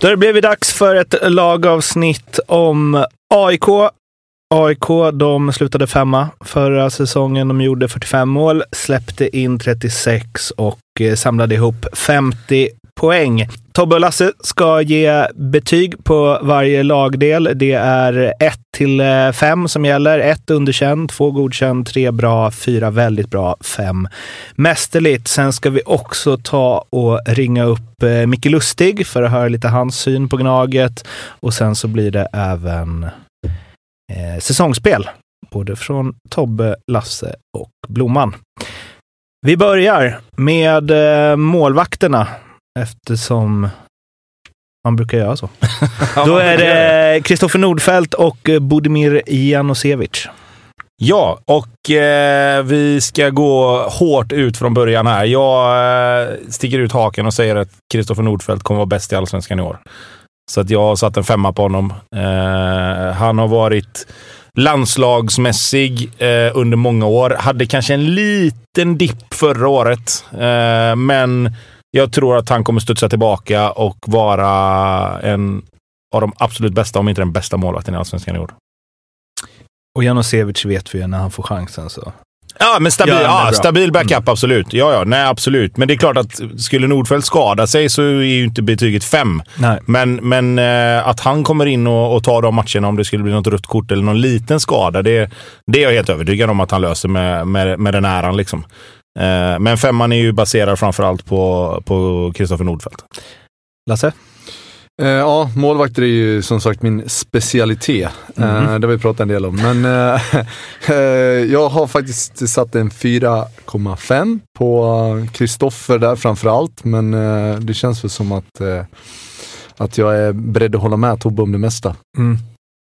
Då har det blivit dags för ett lagavsnitt om AIK. AIK de slutade femma förra säsongen. De gjorde 45 mål, släppte in 36 och eh, samlade ihop 50 poäng. Tobbe och Lasse ska ge betyg på varje lagdel. Det är 1 till eh, 5 som gäller. 1 underkänd, 2 godkänd, 3 bra, 4 väldigt bra, 5 mästerligt. Sen ska vi också ta och ringa upp eh, Micke Lustig för att höra lite hans syn på Gnaget. Och sen så blir det även eh, säsongsspel, både från Tobbe, Lasse och Blomman. Vi börjar med eh, målvakterna eftersom man brukar göra så. Då är det Kristoffer Nordfeldt och Budimir Janosevic. Ja, och eh, vi ska gå hårt ut från början här. Jag eh, sticker ut haken och säger att Kristoffer Nordfeldt kommer vara bäst i Allsvenskan i år. Så att jag har satt en femma på honom. Eh, han har varit landslagsmässig eh, under många år. Hade kanske en liten dipp förra året, eh, men jag tror att han kommer studsa tillbaka och vara en av de absolut bästa, om inte den bästa målvakten i Allsvenskan i år. Och Janosevic vet vi ju när han får chansen så. Ja, men stabil, ja, stabil backup, mm. absolut. Ja, ja, nej, absolut. Men det är klart att skulle Nordfeldt skada sig så är ju inte betyget fem. Nej. Men, men eh, att han kommer in och, och tar de matcherna om det skulle bli något rött kort eller någon liten skada, det, det är jag helt övertygad om att han löser med, med, med den äran. Liksom. Eh, men femman är ju baserad framförallt på Kristoffer Nordfeldt. Lasse? Uh, ja, målvakter är ju som sagt min specialitet. Mm det har vi pratat en del om. Men jag har faktiskt satt en 4,5 på Kristoffer där framförallt. Men det känns väl som att, att jag är beredd att hålla med Tobbe om det mesta. Mm.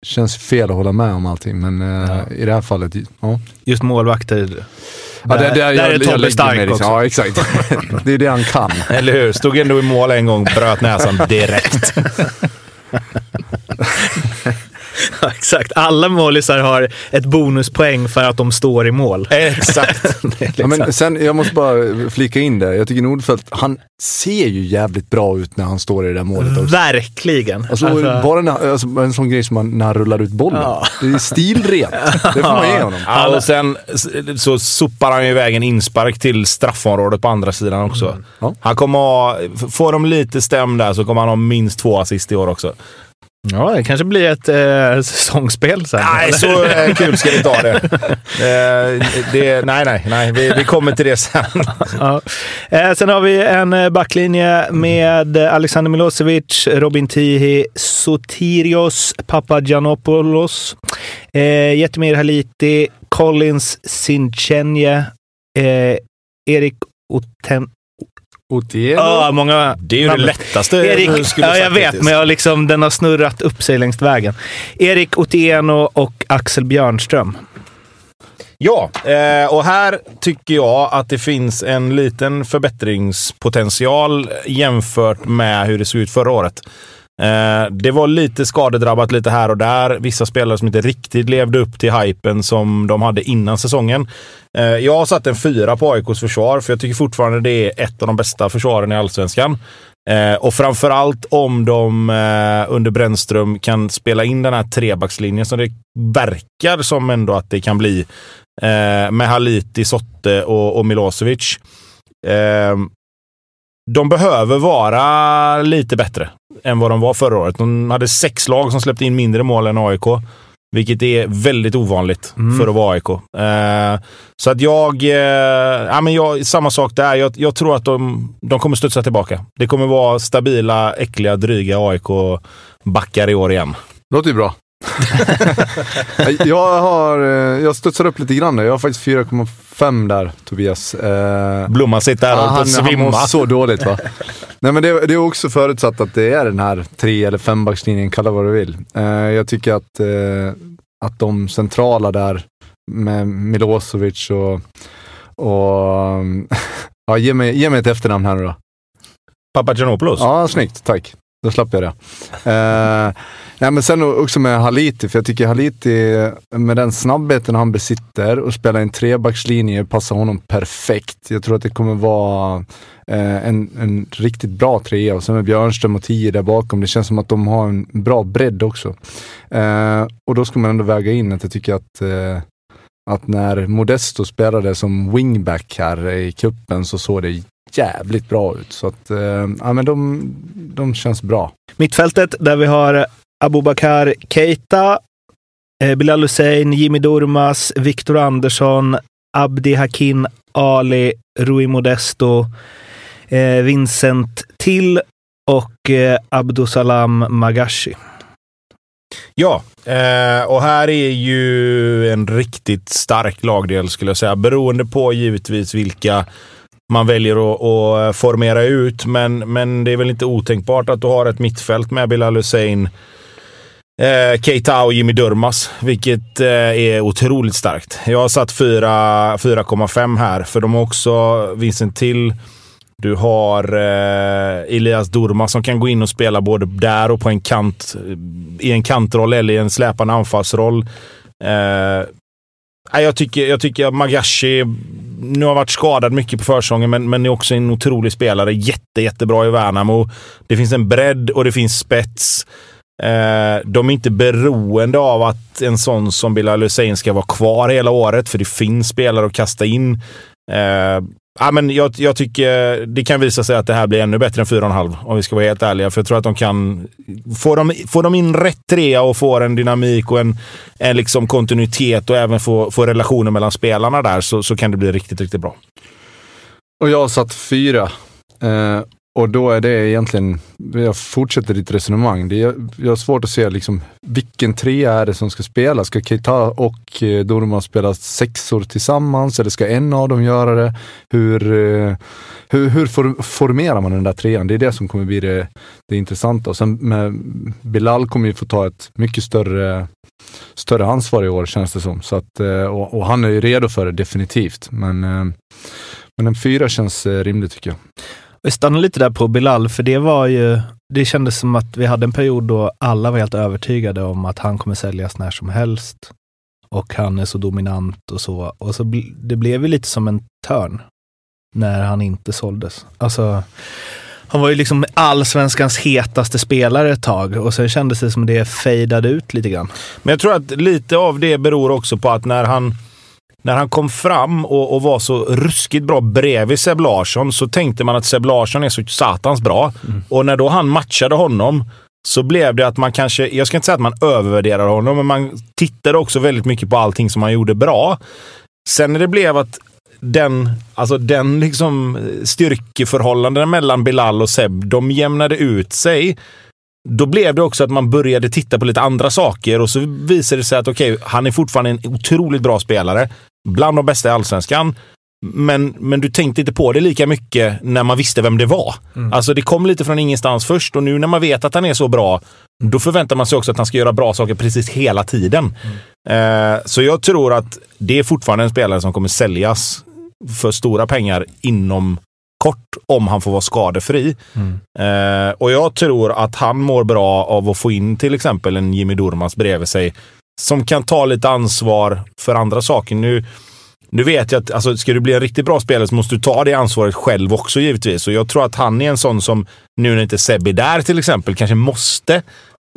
Känns fel att hålla med om allting, men ja. i det här fallet, ja. Just målvakter Ja, det, det, där jag, är Tobbe stark liksom. också. Ja, exakt. det är det han kan. Eller hur? Stod ändå i mål en gång, bröt näsan direkt. Ja, exakt. Alla målisar har ett bonuspoäng för att de står i mål. Exakt. ja, men sen, jag måste bara flika in det. Jag tycker Nordfeldt, han ser ju jävligt bra ut när han står i det där målet också. Verkligen. Alltså, alltså... Bara när, alltså, en sån grej som man, när han rullar ut bollen. Ja. Det är stilrent. Det får man ge honom. Ja, och sen så sopar han ju iväg en inspark till straffområdet på andra sidan också. Mm. Ja. Han kommer ha, får de lite stäm där så kommer han ha minst två assist i år också. Ja, det kanske blir ett eh, säsongsspel sen. Nej, så eh, kul ska vi inte ha det. eh, det nej, nej, nej. Vi, vi kommer till det sen. ja. eh, sen har vi en eh, backlinje med Alexander Milosevic, Robin Tihi, Sotirios Papagiannopoulos, eh, Jetemir Haliti, Collins Sinchenye, eh, Erik Oten Otieno? Ja, många Det är ju namn. det lättaste Erik, Ja, jag vet, men jag liksom, den har snurrat upp sig längs vägen. Erik Otieno och Axel Björnström. Ja, eh, och här tycker jag att det finns en liten förbättringspotential jämfört med hur det såg ut förra året. Eh, det var lite skadedrabbat lite här och där. Vissa spelare som inte riktigt levde upp till hypen som de hade innan säsongen. Eh, jag har satt en fyra på AIKs försvar, för jag tycker fortfarande det är ett av de bästa försvaren i allsvenskan. Eh, och framförallt om de under Brännström kan spela in den här trebackslinjen som det verkar som ändå att det kan bli. med Haliti, Sotte och Milosevic. de behöver vara lite bättre än vad de var förra året. De hade sex lag som släppte in mindre mål än AIK. Vilket är väldigt ovanligt Mm. för att vara AIK. Eh, så att jag, eh, ja, men jag... Samma sak där. Jag, jag tror att de, de kommer studsa tillbaka. Det kommer vara stabila, äckliga, dryga AIK-backar i år igen. Låter ju bra. jag har, eh, jag studsar upp lite grann där. Jag har faktiskt 4,5 där, Tobias. Eh, Blomman sitter här och han, att han mår svimma. så dåligt va. Nej men det, det är också förutsatt att det är den här tre eller fembackslinjen, kalla vad du vill. Eh, jag tycker att, eh, att de centrala där med Milosevic och, och ja, ge, mig, ge mig ett efternamn här nu då. Papagiannopoulos. Ja, snyggt. Tack. Då slapp jag det. Eh, nej, men sen också med Haliti, för jag tycker Haliti med den snabbheten han besitter och spela en trebackslinje passar honom perfekt. Jag tror att det kommer vara eh, en, en riktigt bra trea och sen med Björnström och Tio där bakom. Det känns som att de har en bra bredd också. Eh, och då ska man ändå väga in att jag tycker att eh, att när Modesto spelade som wingback här i kuppen så såg det jävligt bra ut. Så att, eh, ja men de, de känns bra. Mittfältet där vi har Abubakar Keita, eh, Bilal Hussein, Jimmy Durmas, Viktor Andersson, Abdi Hakim Ali, Rui Modesto, eh, Vincent Till och eh, Abdusalam Magashi. Ja, eh, och här är ju en riktigt stark lagdel skulle jag säga. Beroende på givetvis vilka man väljer att, att formera ut. Men, men det är väl inte otänkbart att du har ett mittfält med Bilal Hussein, eh, Keita och Jimmy Durmas, vilket eh, är otroligt starkt. Jag har satt 4,5 här, för de har också Vincent Till. Du har eh, Elias Durmas som kan gå in och spela både där och på en kant, i en kantroll eller i en släpande anfallsroll. Eh, nej, jag, tycker, jag tycker att Magashi, nu har varit skadad mycket på försången, men, men är också en otrolig spelare. Jätte, jättebra i Värnamo. Det finns en bredd och det finns spets. Eh, de är inte beroende av att en sån som Bilal Hussein ska vara kvar hela året, för det finns spelare att kasta in. Eh, ja, men jag, jag tycker det kan visa sig att det här blir ännu bättre än 4,5 om vi ska vara helt ärliga. För jag tror att de kan... Får de, får de in rätt trea och får en dynamik och en, en liksom kontinuitet och även få, få relationer mellan spelarna där så, så kan det bli riktigt, riktigt bra. Och jag har satt fyra. Eh, och då är det egentligen, jag fortsätter ditt resonemang. Det är, jag har svårt att se liksom, vilken trea är det som ska spela. Ska Keita och eh, Dorma spela sexor tillsammans eller ska en av dem göra det? Hur, eh, hur, hur for, formerar man den där trean? Det är det som kommer bli det, det intressanta. Och sen med Bilal kommer ju få ta ett mycket större större ansvar i år känns det som. Så att, eh, och, och han är ju redo för det definitivt. Men, eh, men en fyra känns eh, rimligt tycker jag. Vi stannar lite där på Bilal, för det var ju... Det kändes som att vi hade en period då alla var helt övertygade om att han kommer säljas när som helst. Och han är så dominant och så. Och så bl- det blev ju lite som en törn när han inte såldes. Alltså, han var ju liksom allsvenskans hetaste spelare ett tag och sen kändes det som det fejdade ut lite grann. Men jag tror att lite av det beror också på att när han, när han kom fram och, och var så ruskigt bra bredvid Seb Larsson så tänkte man att Seb Larsson är så satans bra. Och när då han matchade honom så blev det att man kanske, jag ska inte säga att man övervärderar honom, men man tittade också väldigt mycket på allting som han gjorde bra. Sen när det blev att den, alltså den liksom styrkeförhållanden mellan Bilal och Seb, de jämnade ut sig. Då blev det också att man började titta på lite andra saker och så visade det sig att okej, han är fortfarande en otroligt bra spelare. Bland de bästa i allsvenskan. Men, men du tänkte inte på det lika mycket när man visste vem det var. Alltså det kom lite från ingenstans först och nu när man vet att han är så bra, då förväntar man sig också att han ska göra bra saker precis hela tiden. Eh, så jag tror att det är fortfarande en spelare som kommer säljas för stora pengar inom kort om han får vara skadefri. Eh, och jag tror att han mår bra av att få in till exempel en Jimmy Durmaz bredvid sig som kan ta lite ansvar för andra saker. Nu, nu vet jag att alltså, ska du bli en riktigt bra spelare så måste du ta det ansvaret själv också givetvis. Och jag tror att han är en sån som, nu när inte Sebbe är där till exempel, kanske måste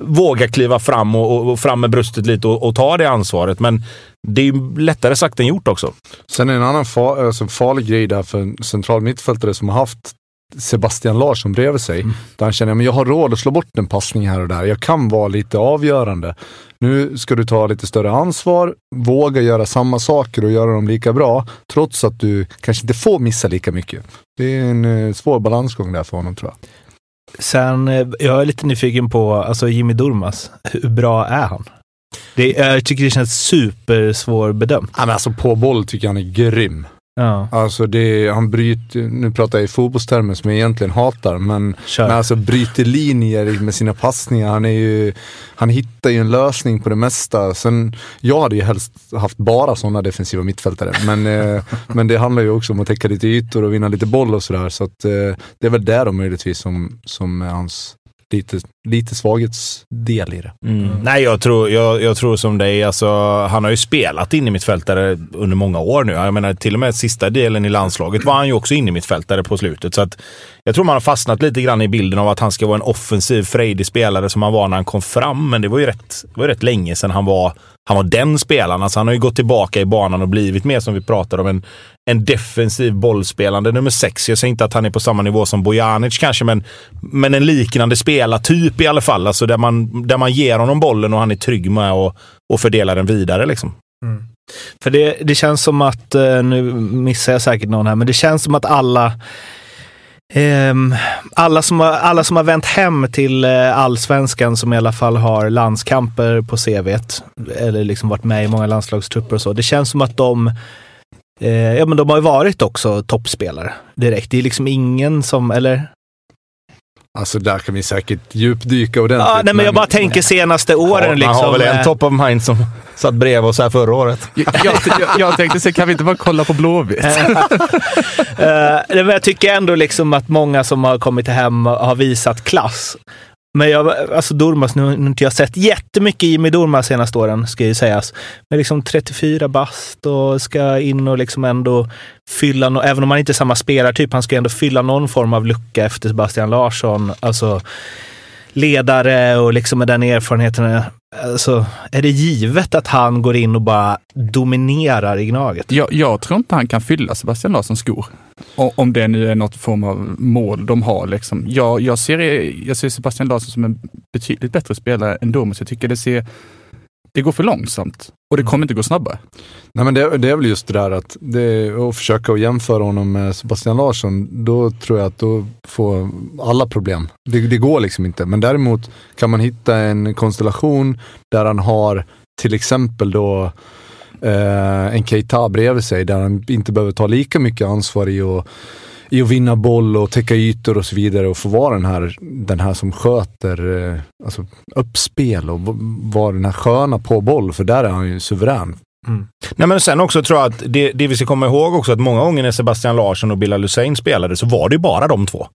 våga kliva fram och, och, fram med bröstet lite och, och ta det ansvaret. Men det är ju lättare sagt än gjort också. Sen är en annan fa alltså farlig grej där för en central mittfältare som har haft Sebastian Larsson bredvid sig. Mm. Där han känner att jag har råd att slå bort en passning här och där. Jag kan vara lite avgörande. Nu ska du ta lite större ansvar, våga göra samma saker och göra dem lika bra. Trots att du kanske inte får missa lika mycket. Det är en eh, svår balansgång där för honom tror jag. Sen, eh, jag är lite nyfiken på alltså Jimmy Durmas. Hur bra är han? Det, jag tycker det känns supersvårbedömt. Ja, men alltså på boll tycker jag han är grym. Ja, Alltså det, han bryter, nu pratar jag i fotbollstermer som jag egentligen hatar, men, kör. men alltså bryter linjer med sina passningar. Han, är ju, han hittar ju en lösning på det mesta. Sen, jag hade ju helst haft bara sådana defensiva mittfältare, men, eh, men det handlar ju också om att täcka lite ytor och vinna lite boll och sådär. Så att, eh, det är väl där då möjligtvis som, som är hans lite, lite svaghetsdel i det. Mm. Nej, jag tror, jag, jag tror som dig. Alltså, han har ju spelat in i mittfältare under många år nu. Jag menar, till och med sista delen i landslaget var han ju också in i mittfältare på slutet. Så att, jag tror man har fastnat lite grann i bilden av att han ska vara en offensiv, frejdig spelare som han var när han kom fram. Men det var ju rätt, var ju rätt länge sedan han var, han var den spelaren. Alltså, han har ju gått tillbaka i banan och blivit mer, som vi pratade om, en, en defensiv bollspelande nummer sex. Jag säger inte att han är på samma nivå som Bojanic kanske, men, men en liknande spelartyp i alla fall. Alltså där, man, där man ger honom bollen och han är trygg med att och fördelar den vidare. Liksom. Mm. För det, det känns som att, eh, nu missar jag säkert någon här, men det känns som att alla Um, alla, som har, alla som har vänt hem till uh, allsvenskan, som i alla fall har landskamper på CV eller liksom varit med i många landslagstrupper och så. Det känns som att de, eh, ja men de har ju varit också toppspelare direkt. Det är liksom ingen som, eller? Alltså där kan vi säkert djupdyka ordentligt. Ja, nej, men jag bara tänker senaste åren. man liksom, har väl en eh, top of mind som satt bredvid oss här förra året. Jag, jag, jag tänkte så kan vi inte bara kolla på Blåvitt? Eh, men jag tycker ändå liksom att många som har kommit hem har visat klass. Men jag, alltså Dormas, nu har inte jag sett jättemycket Jimmy Dormas senaste åren, ska ju sägas. Men liksom 34 bast och ska in och liksom ändå fylla, no, även om han inte är samma spelartyp, han ska ändå fylla någon form av lucka efter Sebastian Larsson. Alltså ledare och liksom med den erfarenheten. Alltså, är det givet att han går in och bara dominerar i Gnaget? Jag, jag tror inte han kan fylla Sebastian Larssons skor. Om det nu är något form av mål de har. Liksom. Jag, jag, ser, jag ser Sebastian Larsson som en betydligt bättre spelare än Domus. Jag tycker det ser det går för långsamt och det kommer inte gå snabbare. Nej men det, det är väl just det där att, det, att försöka att jämföra honom med Sebastian Larsson, då tror jag att då får alla problem. Det, det går liksom inte. Men däremot kan man hitta en konstellation där han har till exempel då eh, en Keita bredvid sig, där han inte behöver ta lika mycket ansvar i att i att vinna boll och täcka ytor och så vidare och få vara den här, den här som sköter eh, alltså, uppspel och vara den här sköna på boll, för där är han ju suverän. Mm. Nej, men sen också tror jag att det, det vi ska komma ihåg också att många gånger när Sebastian Larsson och Bilal Hussein spelade så var det ju bara de två.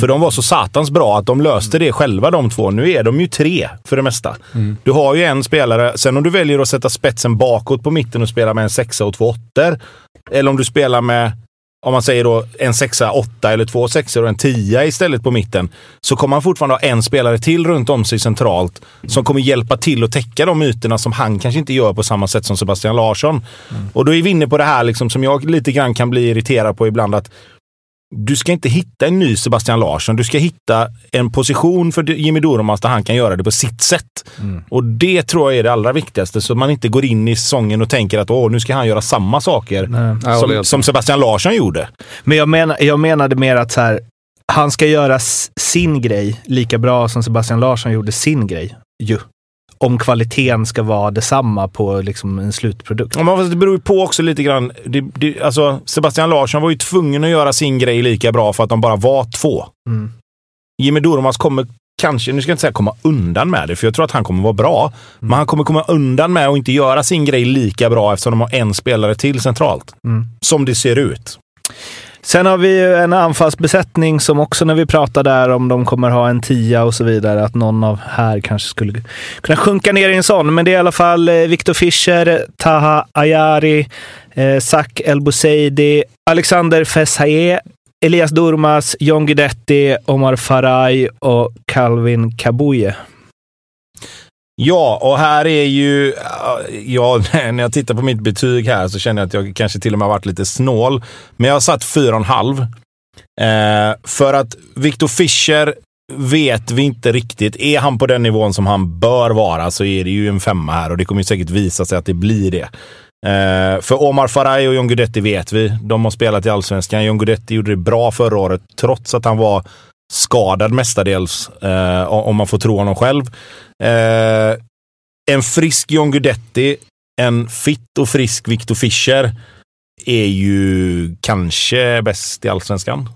För de var så satans bra att de löste det själva de två. Nu är de ju tre för det mesta. Du har ju en spelare, sen om du väljer att sätta spetsen bakåt på mitten och spela med en sexa och två åttor. Eller om du spelar med, om man säger då en sexa, åtta eller två sexor och en tia istället på mitten. Så kommer han fortfarande ha en spelare till runt om sig centralt som kommer hjälpa till att täcka de ytorna som han kanske inte gör på samma sätt som Sebastian Larsson. Och då är vi inne på det här liksom som jag lite grann kan bli irriterad på ibland. att du ska inte hitta en ny Sebastian Larsson. Du ska hitta en position för Jimmy Durmaz där han kan göra det på sitt sätt. Och det tror jag är det allra viktigaste. Så att man inte går in i säsongen och tänker att Åh, nu ska han göra samma saker Nej. Som, som Sebastian Larsson gjorde. Men jag, menar, jag menade mer att så här, han ska göra sin grej lika bra som Sebastian Larsson gjorde sin grej. Ju. Om kvaliteten ska vara detsamma på liksom en slutprodukt. Ja, men det beror ju på också lite grann. Det, det, alltså, Sebastian Larsson var ju tvungen att göra sin grej lika bra för att de bara var två. Mm. Jimmy Durmaz kommer kanske, nu ska jag inte säga komma undan med det, för jag tror att han kommer vara bra. Men han kommer komma undan med att inte göra sin grej lika bra eftersom de har en spelare till centralt. Mm. Som det ser ut. Sen har vi ju en anfallsbesättning som också när vi pratar där om de kommer ha en tia och så vidare, att någon av här kanske skulle kunna sjunka ner i en sån. Men det är i alla fall Viktor Victor Fischer, Taha Ayari, eh, Sak El Bouzidi, Alexander Feshaye, Elias Durmas, John Guidetti, Omar Faraj och Calvin Kabuye. Ja, och här är ju... Ja, när jag tittar på mitt betyg här så känner jag att jag kanske till och med har varit lite snål. Men jag har satt fyra och en halv. Eh, för att Victor Fischer vet vi inte riktigt. Är han på den nivån som han bör vara så är det ju en femma här och det kommer säkert visa sig att det blir det. Eh, för Omar Faraj och John Guidetti vet vi. De har spelat i Allsvenskan. John Guidetti gjorde det bra förra året, trots att han var skadad mestadels, eh, om man får tro honom själv. Eh, en frisk John Guidetti, en fitt och frisk Victor Fischer är ju kanske bäst i allsvenskan.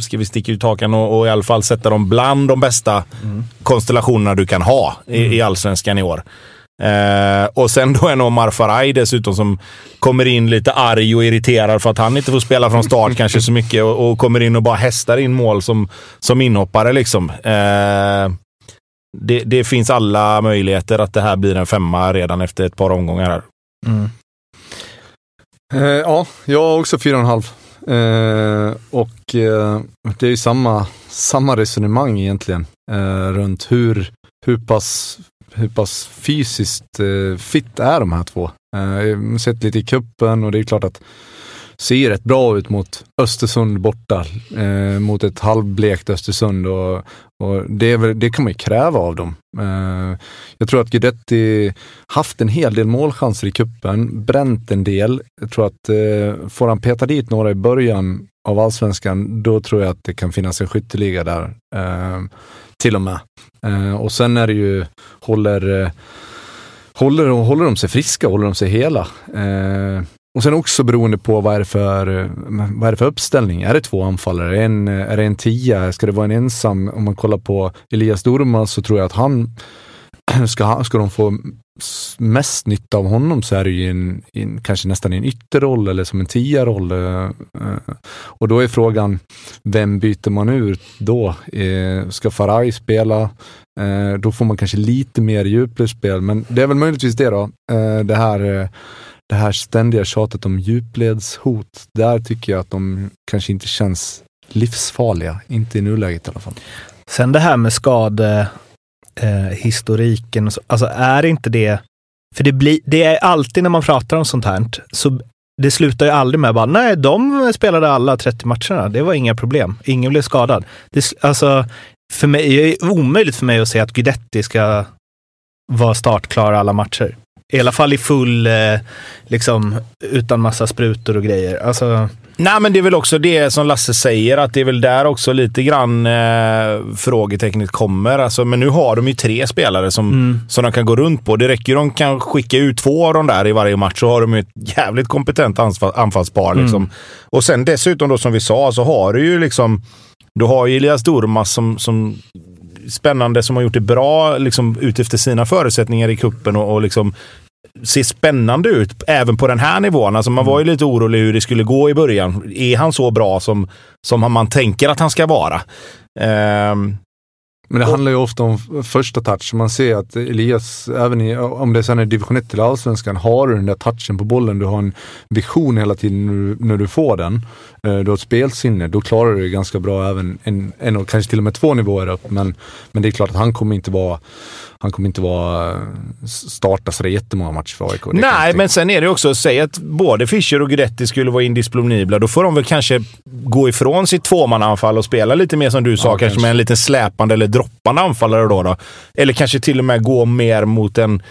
Ska vi sticka ut hakan och, och, i alla fall sätta dem bland de bästa mm. konstellationerna du kan ha i, mm. i allsvenskan i år. Eh, och sen då en Omar Faraj dessutom som kommer in lite arg och irriterad för att han inte får spela från start kanske så mycket och, och, kommer in och bara hästar in mål som, som inhoppare liksom. Eh, det, det, finns alla möjligheter att det här blir en femma redan efter ett par omgångar här. Mm. Eh, ja, jag har också fyra och en halv. Eh, och eh, det är ju samma, samma resonemang egentligen eh, runt hur, hur, pass, hur pass fysiskt eh, fit är de här två. Eh, jag har sett lite i kuppen och det är klart att ser ju rätt bra ut mot Östersund borta, eh, mot ett halvblekt Östersund och, och det, väl, det, kan man ju kräva av dem. Eh, jag tror att Guidetti haft en hel del målchanser i kuppen, bränt en del. Jag tror att eh, får han peta dit några i början av allsvenskan, då tror jag att det kan finnas en skytteliga där. Eh, till och med. Eh, och sen är det ju, håller eh, Håller, håller de sig friska, håller de sig hela? Eh, och sen också beroende på vad är det för, vad är det för uppställning. Är det två anfallare? Är det en, är det en tia? Ska det vara en ensam? Om man kollar på Elias Dormas så tror jag att han, ska, ska de få mest nytta av honom så är det ju en, en, kanske nästan en ytterroll eller som en tia-roll. Eh, eh. Och då är frågan, vem byter man ut då? Eh, ska Faraj spela? Då får man kanske lite mer djupledsspel, men det är väl möjligtvis det då. Det här det här ständiga tjatet om djupledshot, där tycker jag att de kanske inte känns livsfarliga. Inte i nuläget i alla fall. Sen det här med skadehistoriken, eh, alltså är inte det, för det, blir, det är alltid när man pratar om sånt här, så det slutar ju aldrig med bara, nej, de spelade alla 30 matcherna. Det var inga problem. Ingen blev skadad. Det, alltså, för mig, det är omöjligt för mig att säga att Guidetti ska vara startklar alla matcher. I alla fall i full, eh, liksom utan massa sprutor och grejer. Alltså... Nej, men det är väl också det som Lasse säger, att det är väl där också lite grann eh, frågetecknet kommer. Alltså, men nu har de ju tre spelare som, mm. som de kan gå runt på. Det räcker de kan skicka ut två av dem där i varje match så har de ju ett jävligt kompetent anfallspar. Liksom. Mm. Och sen dessutom då som vi sa så har du ju liksom du har ju Elias Durmas som, som spännande som har gjort det bra liksom, utifrån sina förutsättningar i kuppen och, och liksom ser spännande ut även på den här nivån. Alltså man var ju lite orolig hur det skulle gå i början. Är han så bra som, som man tänker att han ska vara? Um, men det och, handlar ju ofta om första touch. Man ser att Elias, även i, om det sen är division 1 till allsvenskan, har du den där touchen på bollen. Du har en vision hela tiden när du, när du får den. Eh, du har ett spelsinne. Då klarar du det ganska bra även en, en och kanske till och med två nivåer upp. Men, men det är klart att han kommer inte vara han kommer inte vara starta så jättemånga matcher för AIK. Nej, men sen är det också, säg att både Fischer och Guidetti skulle vara indisponibla. Då får de väl kanske gå ifrån sitt tvåmananfall och spela lite mer som du sa, ja, kanske, kanske med en liten släpande eller droppande anfallare då, då. Eller kanske till och med gå mer mot en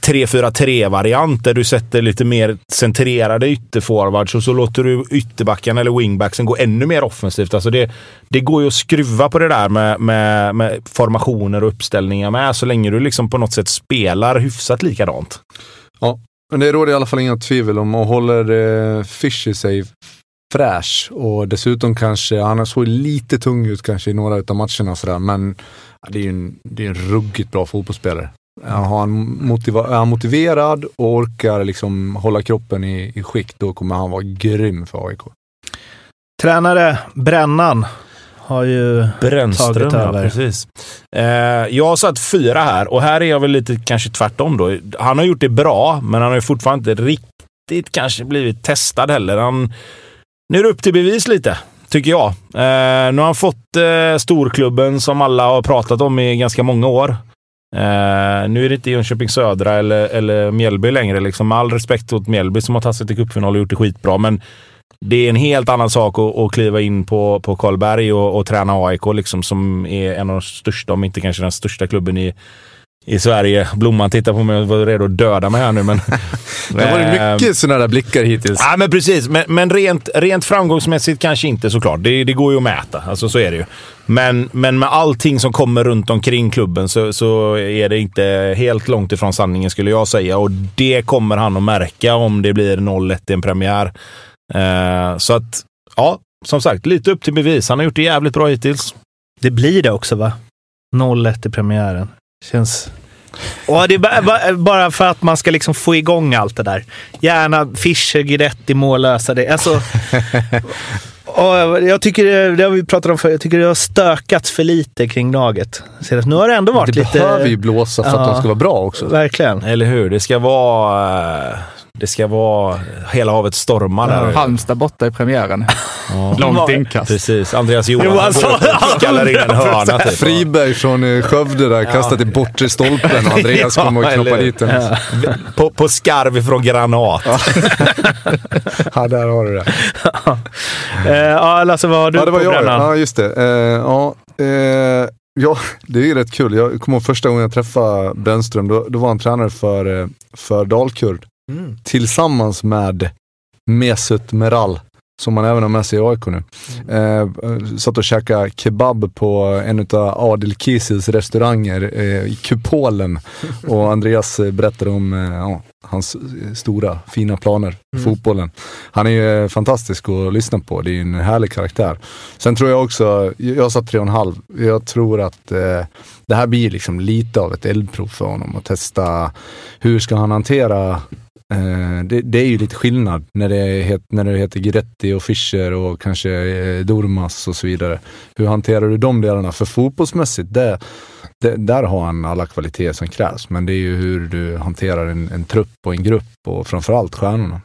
3-4-3-variant där du sätter lite mer centrerade ytterforwards och så låter du ytterbackarna eller wingbacksen gå ännu mer offensivt. Alltså det, det går ju att skruva på det där med, med, med formationer och uppställningar med så länge du liksom på något sätt spelar hyfsat likadant. Ja, men det råder i alla fall inga tvivel om och håller eh, Fischer sig fräsch och dessutom kanske, han såg lite tung ut kanske i några av matcherna sådär, men det är ju en, det är en ruggigt bra fotbollsspelare. Har han motiva är han motiverad och orkar liksom hålla kroppen i, i skick, då kommer han vara grym för AIK. Tränare Brännan har ju Brännström, tagit över. Ja, precis. Eh, jag har satt fyra här och här är jag väl lite kanske tvärtom då. Han har gjort det bra, men han har ju fortfarande inte riktigt kanske blivit testad heller. Han, nu är det upp till bevis lite tycker jag. Eh, nu har han fått eh, storklubben som alla har pratat om i ganska många år. Uh, nu är det inte Jönköping Södra eller, eller Mjällby längre. Liksom. Med all respekt åt Mjällby som har tagit sig till cupfinal och gjort det skitbra. Men det är en helt annan sak att, att kliva in på, på Karlberg och, och träna AIK, liksom, som är en av de största, om inte kanske den största klubben i, i Sverige. Blomman tittar på mig och var redo att döda mig här nu. Men, det har varit mycket sådana där blickar hittills. Ja, men precis. Men, men rent, rent framgångsmässigt kanske inte såklart. Det, det går ju att mäta. Alltså, så är det ju. Men, men med allting som kommer runt omkring klubben så, så är det inte helt långt ifrån sanningen skulle jag säga. Och det kommer han att märka om det blir 0-1 i en premiär. Eh, så att, ja, som sagt, lite upp till bevis. Han har gjort det jävligt bra hittills. Det blir det också va? 0-1 i premiären. Känns... Och det är bara för att man ska liksom få igång allt det där. Gärna Fischer, Guidetti, mållösa det. Alltså, och jag tycker, det har vi pratat om förr, jag tycker det har stökats för lite kring laget. Nu har det ändå varit det lite... Det behöver ju blåsa för ja, att de ska vara bra också. Verkligen. Eller hur? Det ska vara det ska vara hela havet stormar där. Halmstad borta i premiären. Ja. Långt inkast. Precis. Andreas Johansson skallar in en hörna. Typ. Friberg från eh, Skövde där, ja. kastat i bortre stolpen och Andreas ja, kommer och knoppar dit den. Ja. På, på skarv ifrån Granat. Ja. där har du det. ja, Lasse, vad har du ja, det var på jag. brännan? Ja, just det. Uh, ja, uh, Ja, det är ju rätt kul. Jag kommer ihåg första gången jag träffade Brännström, då, då var han tränare för, för Dalkurd. Mm. Tillsammans med Mesut Meral, som man även har med sig i AIK nu. Mm. Eh, satt och käkade kebab på en av Adil Kisils restauranger eh, i Kupolen. och Andreas berättade om eh, ja, hans stora fina planer för mm. fotbollen. Han är ju eh, fantastisk att lyssna på. Det är en härlig karaktär. Sen tror jag också, jag sa tre och en halv. Jag tror att eh, det här blir liksom lite av ett eldprov för honom att testa hur ska han hantera Eh, det, det, är ju lite skillnad när det, het, när det heter Giretti och Fischer och kanske eh, Dormas och så vidare. Hur hanterar du de delarna? För fotbollsmässigt, det, det, där har han alla kvaliteter som krävs. Men det är ju hur du hanterar en, en trupp och en grupp och framförallt stjärnorna.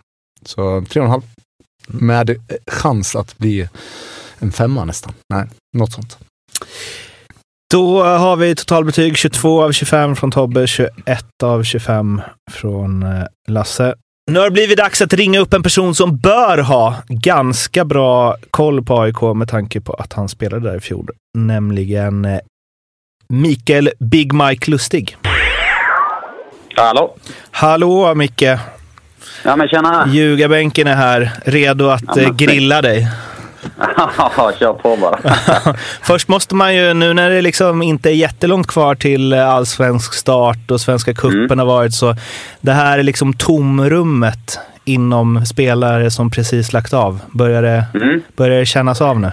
Så 3,5 med chans att bli en femma nästan. Nej, något sånt. Då har vi totalbetyg 22 av 25 från Tobbe, 21 av 25 från eh, Lasse. Nu har det blivit dags att ringa upp en person som bör ha ganska bra koll på AIK med tanke på att han spelade där i fjol. Nämligen eh, Mikael Big Mike Lustig. Hallå! Hallå Micke! Ja men tjena! Ljugarbänken är här, redo att ja, eh, grilla dig. Ja, kör på bara. Först måste man ju, nu när det liksom inte är jättelångt kvar till allsvensk start och Svenska cupen mm. har varit så, det här är liksom tomrummet inom spelare som precis lagt av. Börjar det, mm. börjar det kännas av nu?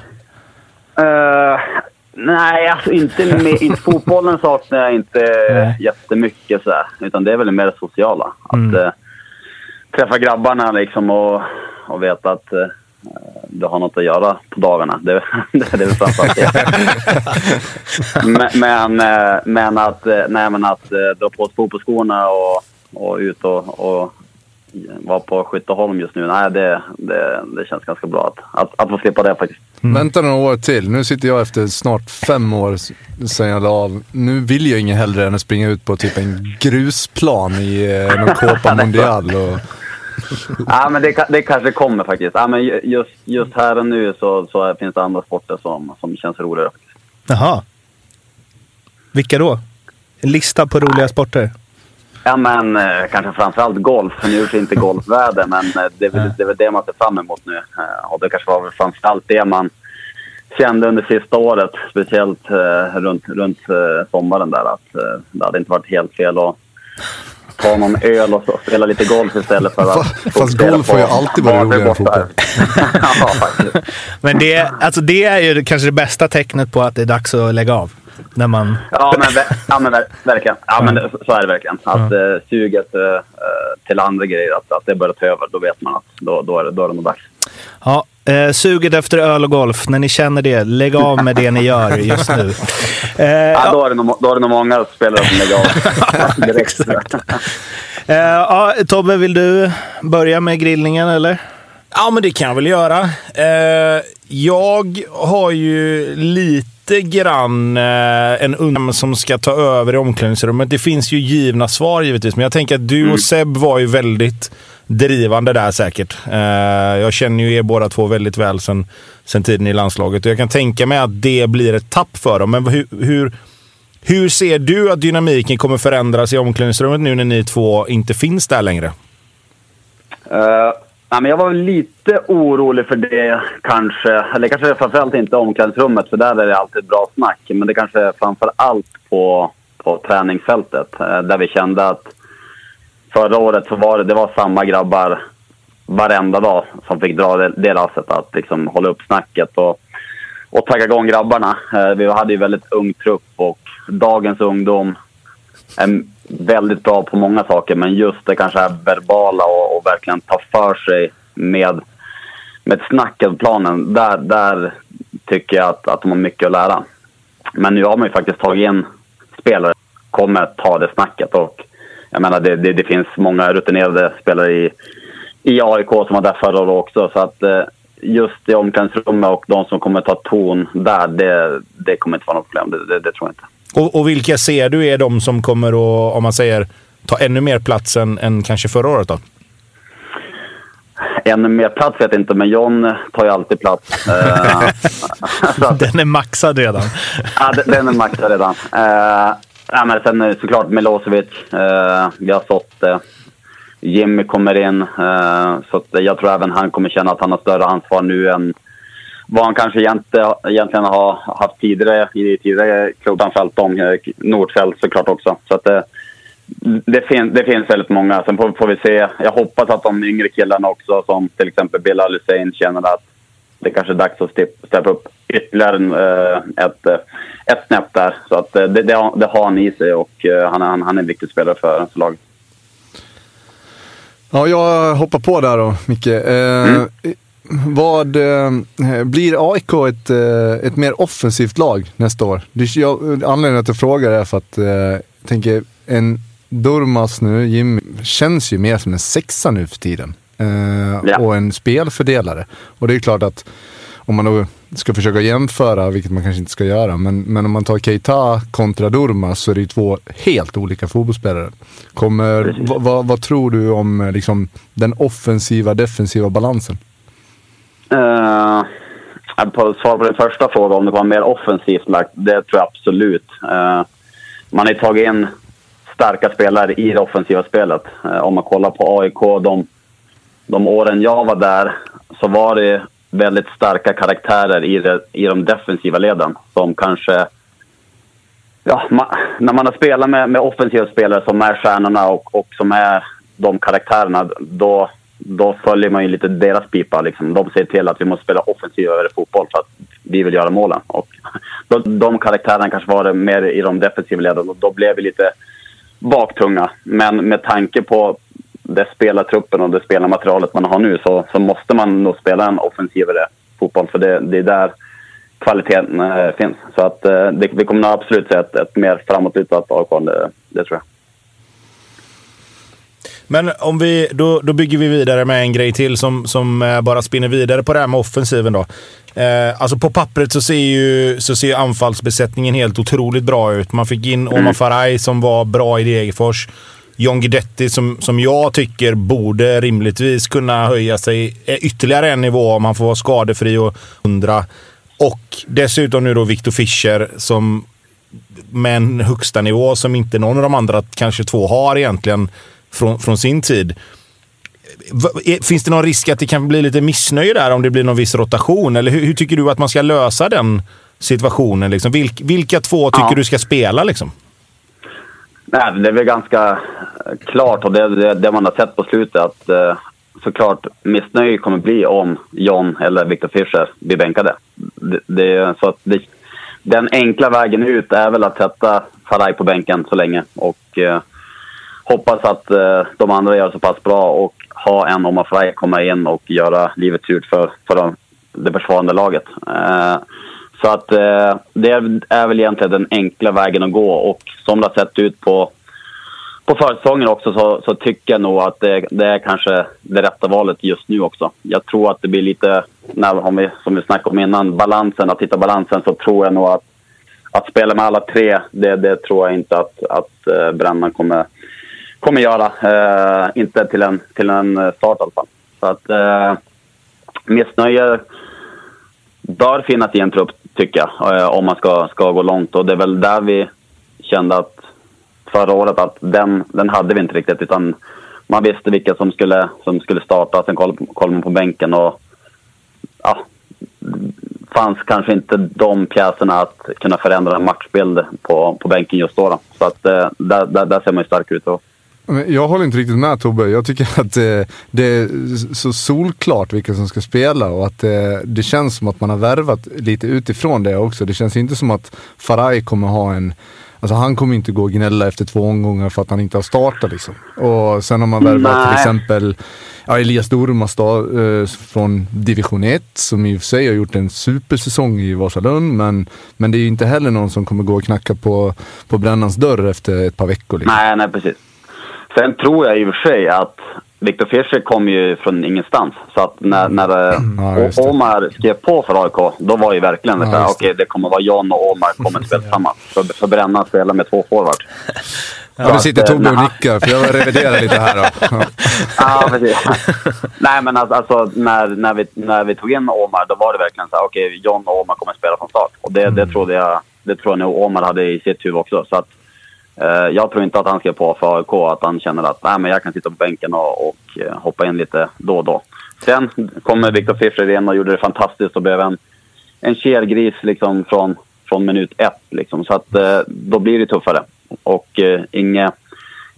Uh, nej, alltså inte, med, inte fotbollen saknar jag inte nej. jättemycket så här, utan det är väl mer det sociala. Att mm. uh, träffa grabbarna liksom och, och veta att uh, du har något att göra på dagarna. Det, det, det är väl framförallt det. men, eh, men, att, eh, nej, men att eh, dra på fotbollsskorna och, och ut och, och vara på Skytteholm just nu, nej det, det, det känns ganska bra att, att, att få slippa det faktiskt. Mm. Vänta några år till. Nu sitter jag efter snart fem år sen jag la av. Nu vill jag inget hellre än att springa ut på typ en grusplan i någon Copa Mondial och ja, men det, det kanske kommer faktiskt. Ja, men just, just här och nu så, så finns det andra sporter som, som känns roligare. Jaha. Vilka då? En lista på roliga sporter? Ja, men eh, kanske framförallt golf. Nu är det inte golfväder, men eh, det, är det är väl det man ser fram emot nu. Eh, och det kanske var framförallt det man kände under sista året, speciellt eh, runt, runt eh, sommaren där, att eh, det hade inte varit helt fel att ta någon öl och spela lite golf istället för att... Fast golf har ju alltid varit roligare än fotboll. ja, faktiskt. Men det, alltså det är ju kanske det bästa tecknet på att det är dags att lägga av. När man... ja, men, ja, men verkligen. Ja, men så är det verkligen. Att ja. uh, suget uh, till andra grejer, att, att det börjar ta över, då vet man att då, då, är, det, då är det nog dags. Ja, Eh, suget efter öl och golf, när ni känner det, lägg av med det ni gör just nu. Eh, ja, då, är det nog, då är det nog många spelare som lägger av direkt. eh, ja, Tobbe, vill du börja med grillningen eller? Ja, men det kan jag väl göra. Eh, jag har ju lite grann eh, en undran som ska ta över i omklädningsrummet. Det finns ju givna svar givetvis, men jag tänker att du och mm. Seb var ju väldigt drivande där säkert. Eh, jag känner ju er båda två väldigt väl sen, sen tiden i landslaget och jag kan tänka mig att det blir ett tapp för dem. Men hur, hur, hur ser du att dynamiken kommer förändras i omklädningsrummet nu när ni två inte finns där längre? Uh, nej, men jag var lite orolig för det kanske. Eller kanske framförallt inte omklädningsrummet, för där är det alltid bra snack. Men det kanske är framför allt på, på träningsfältet. Eh, där vi kände att förra året så var det, det var samma grabbar varenda dag som fick dra det, det lasset. Att liksom hålla upp snacket och, och tagga igång grabbarna. Eh, vi hade ju väldigt ung trupp och dagens ungdom är väldigt bra på många saker, men just det kanske här verbala och, och verkligen ta för sig med, med snacket på planen. Där, där tycker jag att, att de har mycket att lära. Men nu har man ju faktiskt tagit in spelare kommer ta det snacket. Och jag menar, det, det, det finns många rutinerade spelare i, i AIK som var där förra året också. Så att eh, just i omklädningsrummet och de som kommer ta ton där, det, det kommer inte vara något problem. Det, det, det tror jag inte. Och, och, vilka ser du är de som kommer att, om man säger, ta ännu mer plats än, än kanske förra året då? Ännu mer plats vet jag inte, men John tar ju alltid plats. uh, den är maxad redan. ja, den är maxad redan. Uh, ja, men sen såklart Milosevic. Uh, vi har fått uh, Jimmy kommer in. så jag tror även han kommer känna att han har större ansvar nu än vad han kanske egentligen har haft tidigare i tidigare klubban om eh, Nordfält såklart också. Så att det, det, fin, det finns väldigt många. Sen får, får, vi se. Jag hoppas att de yngre killarna också, som till exempel Bilal Hussein, känner att det kanske är dags att steppa upp ytterligare eh, ett, eh, ett snäpp där. Så att det, det, det har han i sig och han, han, han är en viktig spelare för laget. Ja, jag hoppar på där då, Micke. Eh, mm. Vad eh, blir AIK ett, eh, ett mer offensivt lag nästa år? Jag, anledningen att jag frågar är för att eh, jag tänker en Durmas nu, Jimmy, känns ju mer som en sexa nu för tiden. Eh, ja. Och en spelfördelare. Och det är klart att om man då ska försöka jämföra, vilket man kanske inte ska göra, men, men om man tar Keita kontra Durmas så är det ju två helt olika fotbollsspelare. Kommer, vad, vad tror du om liksom, den offensiva, defensiva balansen? Uh, på svar på den första frågan, om det var mer offensivt lagt, det tror jag absolut. Uh, man har tagit in starka spelare i det offensiva spelet. Uh, om man kollar på AIK, de, de åren jag var där, så var det väldigt starka karaktärer i, det, i de defensiva leden som kanske... Ja, man, när man har spelat med, med offensiva spelare som är stjärnorna och, och som är de karaktärerna, då då följer man ju lite deras pipa. Liksom. De ser till att vi måste spela offensivare fotboll för att vi vill göra målen. Och då, de karaktärerna kanske var mer i de defensiva leden och då blev vi lite baktunga. Men med tanke på det spelartruppen och det spelarmaterialet man har nu så, så måste man nog spela en offensivare fotboll för det, det är där kvaliteten äh, finns. Så att äh, det, vi kommer nog absolut se ett, ett mer framåtlutat AIK, det, det tror jag. Men om vi, då, då bygger vi vidare med en grej till som, som eh, bara spinner vidare på det här med offensiven. Då. Eh, alltså på pappret så ser ju så ser anfallsbesättningen helt otroligt bra ut. Man fick in Omar mm. Faraj som var bra i Degerfors. John Guidetti som, som jag tycker borde rimligtvis kunna höja sig ytterligare en nivå om han får vara skadefri och hundra. Och dessutom nu då Victor Fischer som med en högsta nivå som inte någon av de andra kanske två har egentligen från, från sin tid. Finns det någon risk att det kan bli lite missnöje där om det blir någon viss rotation? Eller hur, hur tycker du att man ska lösa den situationen? Liksom? Vilk, vilka två tycker ja. du ska spela? Liksom? Nej, det är väl ganska klart och det, det, det man har sett på slutet att eh, såklart missnöje kommer bli om John eller Victor Fischer blir bänkade. Det, det, så att den enkla vägen ut är väl att sätta Faraj på bänken så länge och eh, hoppas att eh, de andra gör så pass bra och ha en Omar Frey komma in och göra livet surt för, för de, det försvarande laget. Eh, så att eh, det är väl egentligen den enkla vägen att gå och som det har sett ut på, på försäsongen också så, så, tycker jag nog att det, det, är kanske det rätta valet just nu också. Jag tror att det blir lite, när, om vi, som vi snackade om innan, balansen, att hitta balansen så tror jag nog att att spela med alla tre, det, det tror jag inte att, att eh, Brännan kommer kommer göra. Eh, inte till en, till en eh, start i alla fall. Så att eh, missnöje bör finnas i en trupp, tycker jag, eh, om man ska, ska gå långt. Och det är väl där vi kände att förra året att den, den hade vi inte riktigt. Utan man visste vilka som skulle, som skulle starta. Sen kollade koll man på bänken och ja, fanns kanske inte de pjäserna att kunna förändra matchbild på, på bänken just då. då. Så att eh, där, där, där ser man ju stark ut. Då. Jag håller inte riktigt med Tobbe. Jag tycker att det, det är så solklart vilka som ska spela och att det, det, känns som att man har värvat lite utifrån det också. Det känns inte som att Faraj kommer ha en Alltså han kommer inte gå och gnälla efter två omgångar för att han inte har startat liksom. Och sen har man värvat till exempel ja, Elias Dormas eh, från division 1 som i och för sig har gjort en supersäsong i Vasalund. Men, men det är ju inte heller någon som kommer gå och knacka på, på brännans dörr efter ett par veckor. Liksom. Nej, nej precis. Sen tror jag i och för sig att Viktor Fischer kom ju från ingenstans. Så att när, när mm. ja, Omar skrev på för AIK, då var ju verkligen det ja, okej okay, det kommer vara John och Omar kommer att spela tillsammans. För, för Brännan spelar med två forwards. Ja, nu sitter Tobbe och nickar, för jag reviderar lite här då. ja, precis. Nej, men alltså, alltså, när, när, vi, när vi tog in Omar, då var det verkligen så här, okej, okay, John och Omar kommer att spela från start. Och det, mm. det trodde jag, det tror jag nog Omar hade i sitt huvud också. Så att, Eh, jag tror inte att han ska på för AIK, att han känner att Nej, men jag kan sitta på bänken och, och eh, hoppa in lite då och då. Sen kommer Viktor Fischer in och gjorde det fantastiskt och blev en, en kelgris liksom från, från minut ett. Liksom. Så att, eh, då blir det tuffare. Och eh, inget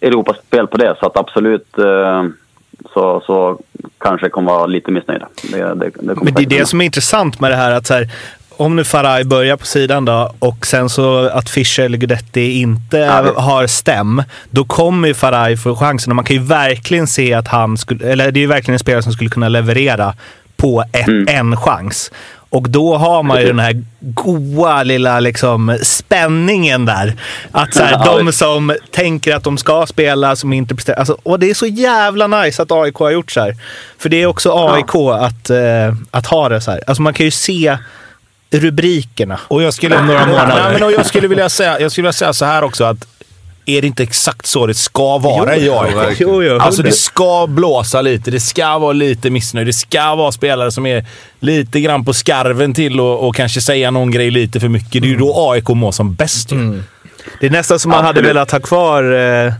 Europaspel på det. Så att absolut eh, så, så kanske kommer vara lite missnöjda. Det, det, det Men det är det som är intressant med det här att så här, om nu Faraj börjar på sidan då och sen så att Fischer eller Gudetti inte ja, har stäm, då kommer ju Faraj få chansen. Och man kan ju verkligen se att han skulle, eller det är ju verkligen en spelare som skulle kunna leverera på ett, mm. en chans. Och då har man ju den här goa lilla liksom, spänningen där. Att så här, de som tänker att de ska spela, som inte bestämmer. Alltså, och det är så jävla nice att AIK har gjort så här. För det är också AIK att, uh, att ha det så här. Alltså man kan ju se rubrikerna och jag skulle, om några månader. Nej, men och jag, skulle vilja säga, jag skulle vilja säga så här också att är det inte exakt så det ska vara jo, i AIK? Jo, jo, alltså det ska blåsa lite, det ska vara lite missnöjd, det ska vara spelare som är lite grann på skarven till och, och kanske säga någon grej lite för mycket. Det är ju då AIK mår som bäst mm. Det är nästan som man hade velat ha kvar eh,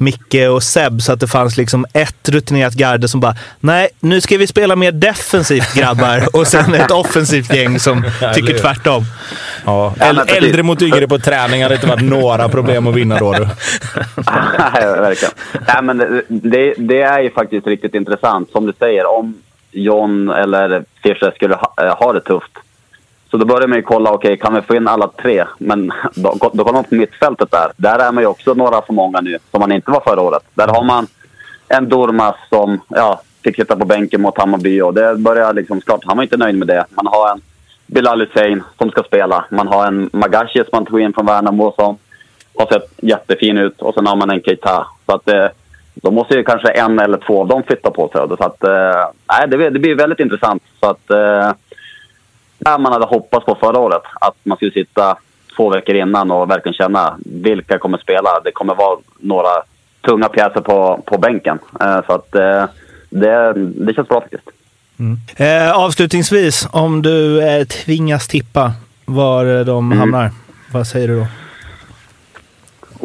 Micke och Seb så att det fanns liksom ett rutinerat garde som bara “Nej, nu ska vi spela mer defensivt grabbar” och sen ett offensivt gäng som tycker tvärtom. Ja. Äldre mot yngre på träning hade inte varit några problem att vinna då. Du. Nej, verkligen. Nej, men det, det är ju faktiskt riktigt intressant. Som du säger, om John eller Fischer skulle ha, ha det tufft så då börjar man ju kolla, okej, okay, kan vi få in alla tre? Men då, då kollar man på mittfältet där. Där är man ju också några för många nu, som man inte var förra året. Där har man en Dormas som ja, fick sitta på bänken mot Hammarby och det börjar liksom, klart, han var inte nöjd med det. Man har en Bilal Hussein som ska spela. Man har en Magashi som man tog in från Värnamo som har sett jättefin ut och sen har man en Keita. Så att eh, då måste ju kanske en eller två av dem flytta på sig. Så att, eh, det, det blir väldigt intressant. Så att, eh, där man hade hoppats på förra året. Att man skulle sitta två veckor innan och verkligen känna vilka kommer spela. Det kommer vara några tunga pjäser på, på bänken. Eh, så att eh, det, det känns bra faktiskt. Mm. Eh, avslutningsvis, om du eh, tvingas tippa var de mm. hamnar, vad säger du då?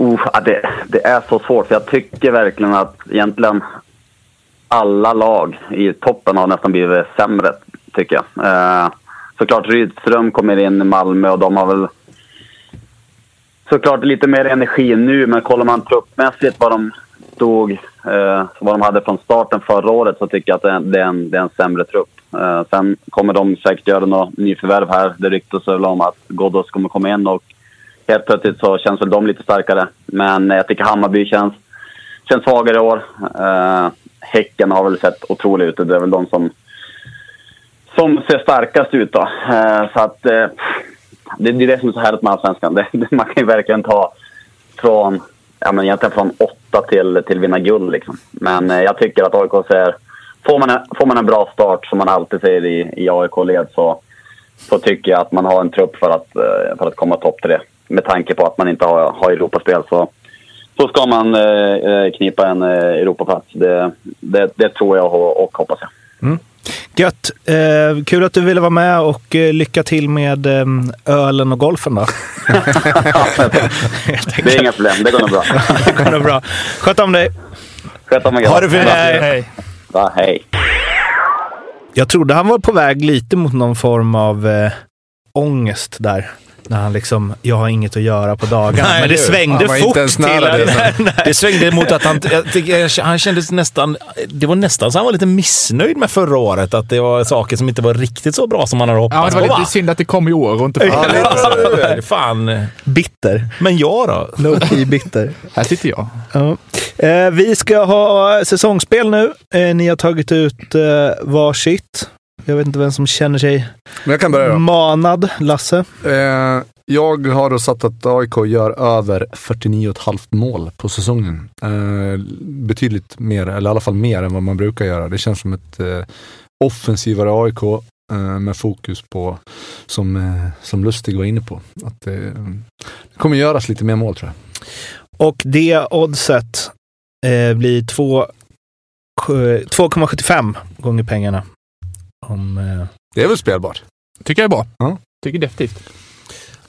Uh, det, det, är så svårt, för jag tycker verkligen att egentligen alla lag i toppen har nästan blivit sämre, tycker jag. Eh, såklart Rydström kommer in i Malmö och de har väl såklart lite mer energi nu, men kollar man truppmässigt vad de stod, eh, vad de hade från starten förra året så tycker jag att det är, en, det är en sämre trupp. Eh, sen kommer de säkert göra något nyförvärv här. Det ryktas väl om att Ghoddos kommer komma in och helt plötsligt så känns väl de lite starkare. Men jag tycker Hammarby känns, känns svagare i år. Eh, häcken har väl sett otroligt ut. Det är väl de som som ser starkast ut. Då. Eh, så att, eh, det, är det som är så härligt med Allsvenskan. man kan ju verkligen ta från, ja, men egentligen från åtta till, till vinna guld. Liksom. Men eh, jag tycker att AIK ser... Får man, en, får man en bra start, som man alltid säger i, i AIK-led, så, så tycker jag att man har en trupp för att, eh, för att komma topp tre. Med tanke på att man inte har, har Europaspel så så ska man eh, eh knipa en eh, Europaplats. Det, det, det tror jag och, och hoppas jag. Mm. Gött! Eh, kul att du ville vara med och eh, lycka till med eh, ölen och golfen då. Det är inga problem, det går nog bra. det går nog bra. Sköt om dig! Sköt om er Ha det fint. Hej. Hej. Ja, hej. Jag trodde han var på väg lite mot någon form av eh, ångest där. När han liksom, jag har inget att göra på dagarna. Nej, Men det svängde fort till... det sen. Det svängde mot att han, han kändes nästan, det var nästan så han var lite missnöjd med förra året. Att det var saker som inte var riktigt så bra som han hade Ja, hoppats det var på. lite synd att det kom i år och inte förra. Ja. Fan. Bitter. Men jag då? Low key bitter. Här sitter jag. Ja. Eh, vi ska ha säsongsspel nu. Eh, ni har tagit ut eh, varsitt. Jag vet inte vem som känner sig Men jag kan börja då. manad. Lasse? Eh, jag har då satt att AIK gör över 49,5 mål på säsongen. Eh, betydligt mer, eller i alla fall mer än vad man brukar göra. Det känns som ett eh, offensivare AIK eh, med fokus på, som, eh, som Lustig var inne på, att det, det kommer göras lite mer mål tror jag. Och det oddset eh, blir två- sju- 2,75 gånger pengarna. Om, eh, Det är väl spelbart? Tycker jag är bra. Ja. Tycker definitivt.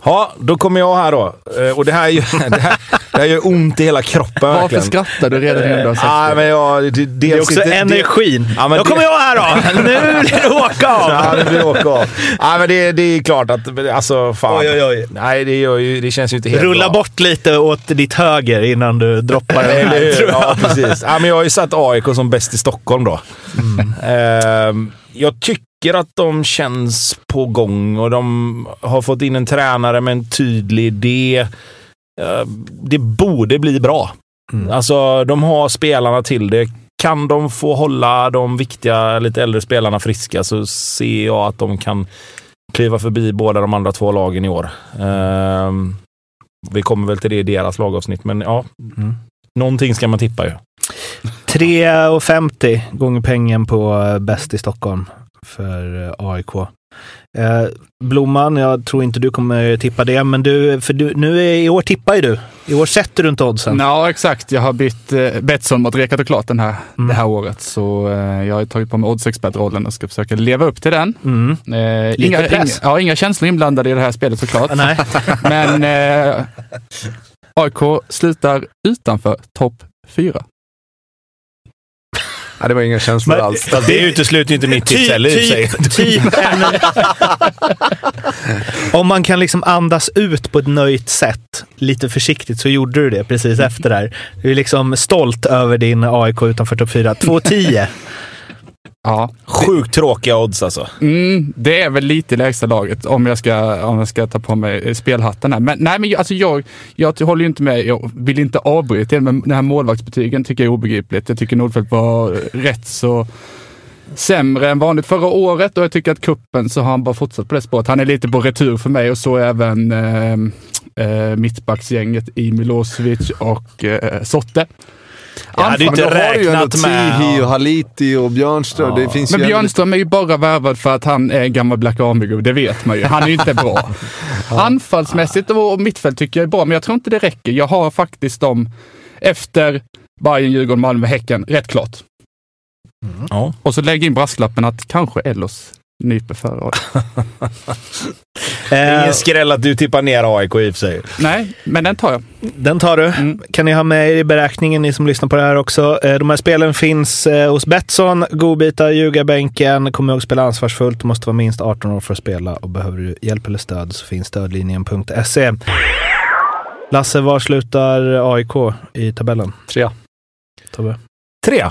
Ja, då kommer jag här då. Eh, Och det här, gör, det här, det här gör ont i hela kroppen Varför verkligen. skrattar du redan innan du har Ja, det? men jag, det, dels det är också inte- det- energin. Ja, men Då det- kommer jag här då! Nu blir det åka av! Ja, det blir åka av. Ja, men det, det är klart att, alltså fan. Oj, oj, oj. Nej, det, gör ju, det känns ju inte helt Rulla bra. bort lite åt ditt höger innan du droppar den här, tror jag. Ja, precis. Ja, men jag har ju satt AIK som bäst i Stockholm då. Ehm, jag tycker att de känns på gång och de har fått in en tränare med en tydlig idé. Ehm, det borde bli bra. Mm. Alltså, de har spelarna till det. Kan de få hålla de viktiga, lite äldre spelarna friska så ser jag att de kan kliva förbi båda de andra två lagen i år. Ehm, vi kommer väl till det i deras lagavsnitt, men ja. Mm. Någonting ska man tippa ju. 3,50 gånger pengen på eh, bäst i Stockholm för eh, AIK. Eh, Blomman, jag tror inte du kommer tippa det, men du, för du, nu är, i år tippar ju du. I år sätter du inte oddsen. Ja, exakt. Jag har bytt eh, Betsson mot Rekat och Klart den här, Mm. det här året. Så eh, jag har tagit på mig oddsexpertrollen och ska försöka leva upp till den. Mm. Eh, Lite inga, inga, ja, inga känslor inblandade i det här spelet såklart. Nej. Men eh, AIK slutar utanför topp fyra. Nej, det var inga känslor Men- alls. Fast det utesluter ju inte mitt tips heller sig. typ, typ en... Om man kan liksom andas ut på ett nöjt sätt, lite försiktigt, så gjorde du det precis efter där. Du är liksom stolt över din AIK utanför topp 4. 2,10. Ja, Sjukt tråkiga odds alltså. mm, det är väl lite lägsta laget om jag ska, om jag ska ta på mig spelhatten här. Men, nej, men alltså jag, jag håller ju inte med. Jag vill inte avbryta det, men den här målvaktsbetygen tycker jag är obegripligt. Jag tycker Nordfeldt var rätt så sämre än vanligt förra året och jag tycker att kuppen så har han bara fortsatt på det spåret. Han är lite på retur för mig och så även eh, eh, mittbacksgänget i Milosevic och eh, Sotte. Jag hade ju inte då har du ju ändå räknat med... Tihi och Haliti och Björnström. Det finns Men ju Björnström är ju bara värvad för att han är en gammal Black Army-gubbe, det vet man ju. Han är ju inte bra. Anfallsmässigt och mittfält tycker jag är bra, men jag tror inte det räcker. Jag har faktiskt dem efter Bayern, Djurgården, Malmö, Häcken, rätt klart. Ja. Och så lägg in brasklappen att kanske Ellos nyper före. Eh, Ingen skräll att du tippar ner AIK i och för sig. Nej, men den tar jag. Den tar du. Mm. Kan ni ha med er i beräkningen, ni som lyssnar på det här också. Eh, De här spelen finns eh, hos Betsson. Godbitar, ljugarbänken. Kom ihåg att spela ansvarsfullt. Du måste vara minst 18 år för att spela och behöver du hjälp eller stöd så finns stödlinjen.se. Lasse, var slutar AIK i tabellen? Trea. Tobbe? Tre.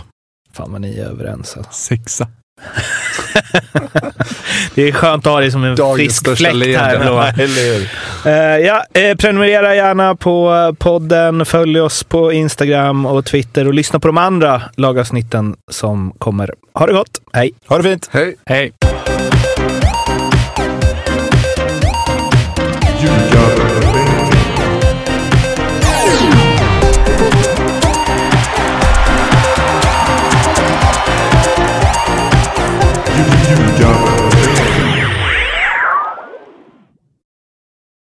Fan vad ni är överens. Alltså. Sexa. Det är skönt att ha dig som en Dagens frisk fläkt här. leende. Eller hur? Eh, ja, eh, prenumerera gärna på podden, följ oss på Instagram och Twitter och lyssna på de andra lagavsnitten som kommer. Ha det gott, hej! Ha det fint. Hej! Hej.